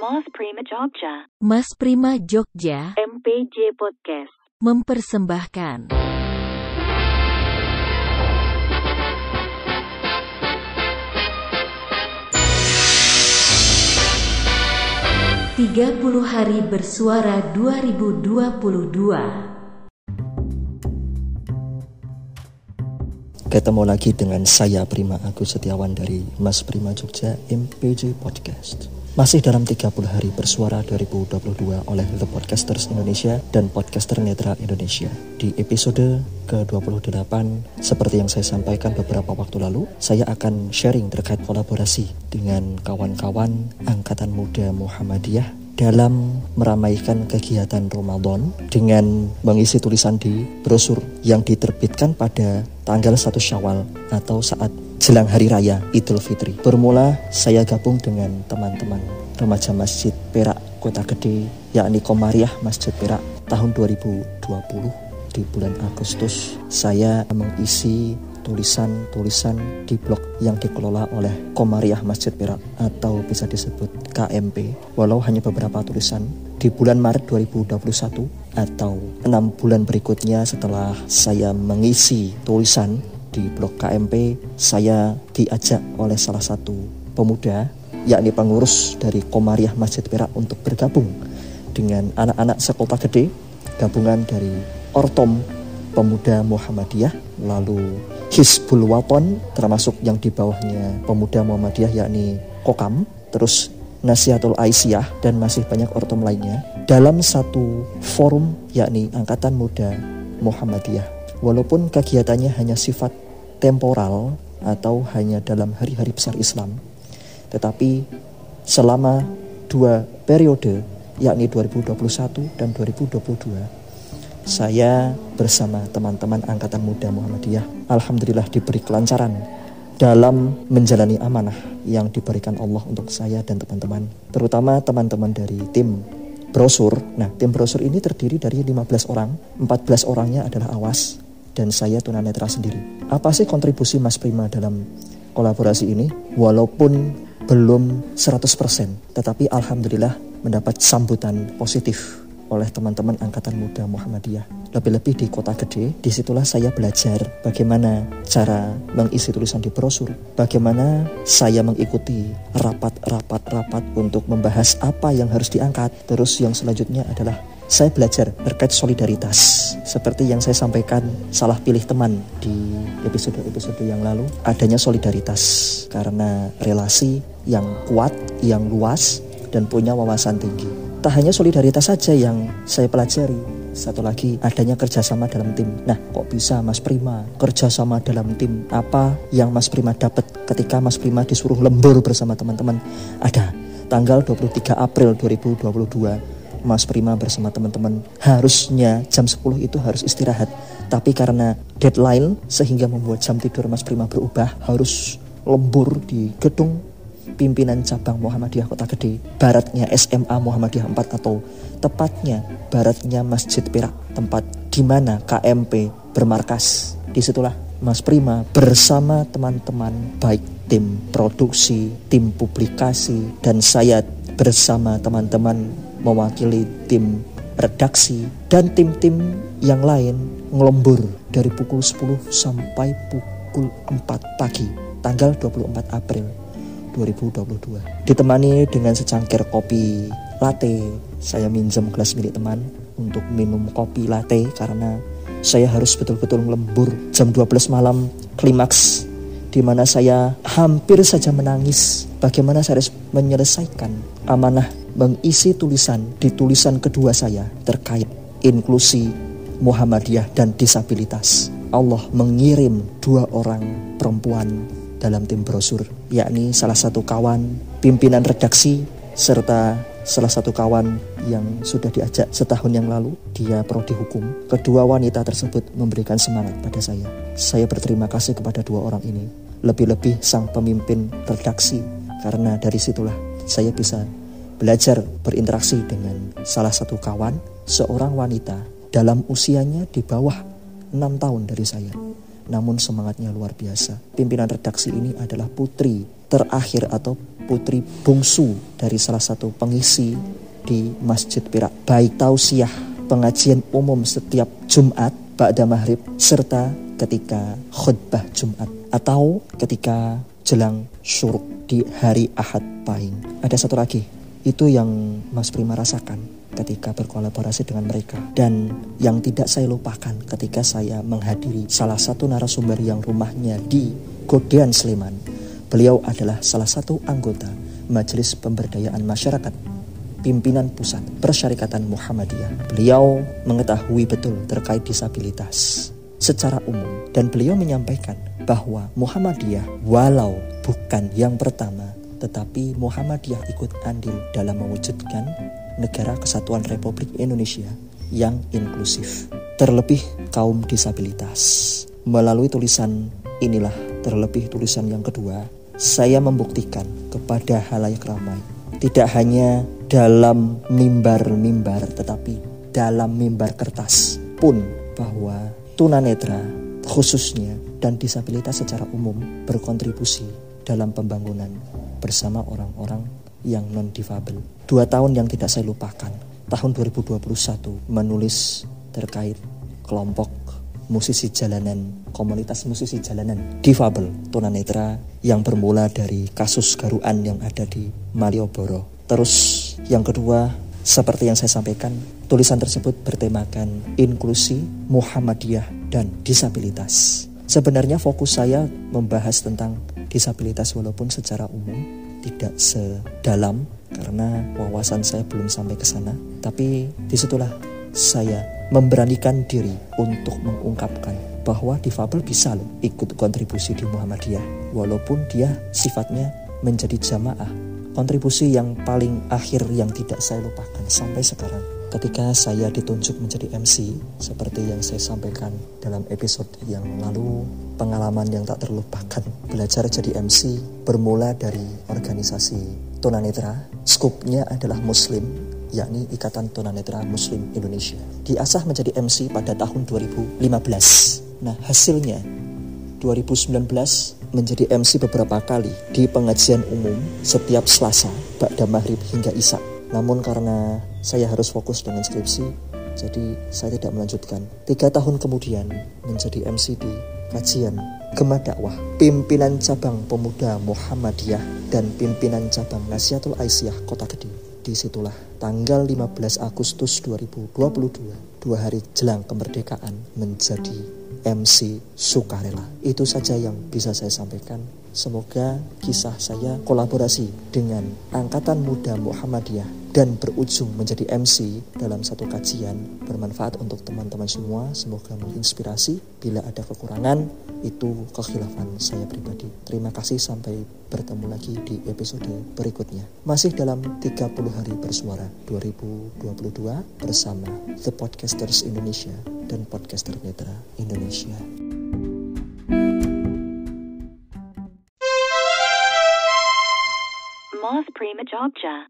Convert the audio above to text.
Mas Prima Jogja, Mas Prima Jogja MPJ Podcast. mempersembahkan Tiga puluh hari bersuara 2022 Ketemu lagi dengan saya Prima Agus Setiawan dari Mas Prima Jogja MPJ Podcast. Masih dalam 30 hari bersuara 2022 oleh The Podcasters Indonesia dan Podcaster Netral Indonesia. Di episode ke-28, seperti yang saya sampaikan beberapa waktu lalu, saya akan sharing terkait kolaborasi dengan kawan-kawan Angkatan Muda Muhammadiyah dalam meramaikan kegiatan Ramadan dengan mengisi tulisan di brosur yang diterbitkan pada tanggal 1 Syawal atau saat jelang hari raya Idul Fitri. Bermula saya gabung dengan teman-teman remaja Masjid Perak Kota Gede yakni Komariah Masjid Perak tahun 2020 di bulan Agustus saya mengisi tulisan-tulisan di blog yang dikelola oleh Komariah Masjid Perak atau bisa disebut KMP walau hanya beberapa tulisan di bulan Maret 2021 atau enam bulan berikutnya setelah saya mengisi tulisan di blog KMP saya diajak oleh salah satu pemuda yakni pengurus dari Komariah Masjid Perak untuk bergabung dengan anak-anak sekota gede gabungan dari Ortom Pemuda Muhammadiyah lalu Hizbul Waton termasuk yang di bawahnya Pemuda Muhammadiyah yakni Kokam terus Nasihatul Aisyah dan masih banyak ortom lainnya dalam satu forum yakni Angkatan Muda Muhammadiyah walaupun kegiatannya hanya sifat temporal atau hanya dalam hari-hari besar Islam tetapi selama dua periode yakni 2021 dan 2022 saya bersama teman-teman Angkatan Muda Muhammadiyah Alhamdulillah diberi kelancaran dalam menjalani amanah yang diberikan Allah untuk saya dan teman-teman terutama teman-teman dari tim brosur. Nah tim brosur ini terdiri dari 15 orang. 14 orangnya adalah awas dan saya tunanetra sendiri apa sih kontribusi Mas Prima dalam kolaborasi ini walaupun belum 100% tetapi Alhamdulillah mendapat sambutan positif oleh teman-teman Angkatan Muda Muhammadiyah. Lebih-lebih di kota gede, di situlah saya belajar bagaimana cara mengisi tulisan di brosur, bagaimana saya mengikuti rapat-rapat-rapat untuk membahas apa yang harus diangkat. Terus yang selanjutnya adalah saya belajar terkait solidaritas. Seperti yang saya sampaikan salah pilih teman di episode-episode yang lalu adanya solidaritas. Karena relasi yang kuat yang luas dan punya wawasan tinggi. Tak hanya solidaritas saja yang saya pelajari satu lagi adanya kerjasama dalam tim. Nah kok bisa Mas Prima kerjasama dalam tim? Apa yang Mas Prima dapat ketika Mas Prima disuruh lembur bersama teman-teman? Ada tanggal 23 April 2022 Mas Prima bersama teman-teman harusnya jam 10 itu harus istirahat. Tapi karena deadline sehingga membuat jam tidur Mas Prima berubah harus lembur di gedung pimpinan cabang Muhammadiyah Kota Gede baratnya SMA Muhammadiyah 4 atau tepatnya baratnya Masjid Perak tempat di mana KMP bermarkas. Di situlah Mas Prima bersama teman-teman baik tim produksi, tim publikasi dan saya bersama teman-teman mewakili tim redaksi dan tim-tim yang lain ngelembur dari pukul 10 sampai pukul 4 pagi tanggal 24 April 2022 ditemani dengan secangkir kopi latte saya minjem gelas milik teman untuk minum kopi latte karena saya harus betul-betul ngelembur jam 12 malam klimaks di mana saya hampir saja menangis. Bagaimana saya harus menyelesaikan amanah mengisi tulisan di tulisan kedua saya terkait inklusi Muhammadiyah dan disabilitas. Allah mengirim dua orang perempuan dalam tim brosur, yakni salah satu kawan pimpinan redaksi serta salah satu kawan yang sudah diajak setahun yang lalu, dia prodi hukum. Kedua wanita tersebut memberikan semangat pada saya. Saya berterima kasih kepada dua orang ini. Lebih-lebih sang pemimpin redaksi, karena dari situlah saya bisa belajar berinteraksi dengan salah satu kawan, seorang wanita dalam usianya di bawah enam tahun dari saya. Namun semangatnya luar biasa. Pimpinan redaksi ini adalah putri terakhir atau putri bungsu dari salah satu pengisi di Masjid Perak. Baik tausiah pengajian umum setiap Jumat, Ba'da Maghrib, serta ketika khutbah Jumat. Atau ketika jelang syuruk di hari Ahad Pahing. Ada satu lagi, itu yang Mas Prima rasakan ketika berkolaborasi dengan mereka dan yang tidak saya lupakan ketika saya menghadiri salah satu narasumber yang rumahnya di Godean Sleman. Beliau adalah salah satu anggota Majelis Pemberdayaan Masyarakat pimpinan pusat Persyarikatan Muhammadiyah. Beliau mengetahui betul terkait disabilitas secara umum dan beliau menyampaikan bahwa Muhammadiyah walau bukan yang pertama tetapi Muhammadiyah ikut andil dalam mewujudkan negara kesatuan Republik Indonesia yang inklusif, terlebih kaum disabilitas. Melalui tulisan inilah, terlebih tulisan yang kedua, saya membuktikan kepada halayak ramai, tidak hanya dalam mimbar-mimbar, tetapi dalam mimbar kertas pun bahwa tunanetra khususnya dan disabilitas secara umum berkontribusi dalam pembangunan bersama orang-orang yang non-difabel. Dua tahun yang tidak saya lupakan, tahun 2021 menulis terkait kelompok musisi jalanan, komunitas musisi jalanan difabel tunanetra yang bermula dari kasus garuan yang ada di Malioboro. Terus yang kedua, seperti yang saya sampaikan, tulisan tersebut bertemakan inklusi, Muhammadiyah, dan disabilitas. Sebenarnya fokus saya membahas tentang disabilitas walaupun secara umum tidak sedalam karena wawasan saya belum sampai ke sana. Tapi di situlah saya memberanikan diri untuk mengungkapkan bahwa difabel bisa loh ikut kontribusi di Muhammadiyah walaupun dia sifatnya menjadi jamaah kontribusi yang paling akhir yang tidak saya lupakan sampai sekarang ketika saya ditunjuk menjadi MC seperti yang saya sampaikan dalam episode yang lalu pengalaman yang tak terlupakan belajar jadi MC bermula dari organisasi tunanetra. Skupnya adalah muslim yakni Ikatan Tunanetra Muslim Indonesia. Diasah menjadi MC pada tahun 2015 nah hasilnya 2019 menjadi MC beberapa kali di pengajian umum setiap Selasa, Ba'da Maghrib hingga Isya. Namun karena saya harus fokus dengan skripsi, jadi saya tidak melanjutkan. Tiga tahun kemudian menjadi MC di kajian Gema Dakwah, pimpinan cabang pemuda Muhammadiyah dan pimpinan cabang Nasihatul Aisyah Kota Gede. Di situlah tanggal 15 Agustus 2022, dua hari jelang kemerdekaan menjadi MC sukarela. Itu saja yang bisa saya sampaikan. Semoga kisah saya kolaborasi dengan Angkatan Muda Muhammadiyah dan berujung menjadi MC dalam satu kajian bermanfaat untuk teman-teman semua. Semoga menginspirasi. Bila ada kekurangan, itu kekhilafan saya pribadi. Terima kasih sampai bertemu lagi di episode berikutnya. Masih dalam 30 hari bersuara 2022 bersama The Podcasters Indonesia dan Podcaster Netra Indonesia. Moth Prima Jogja.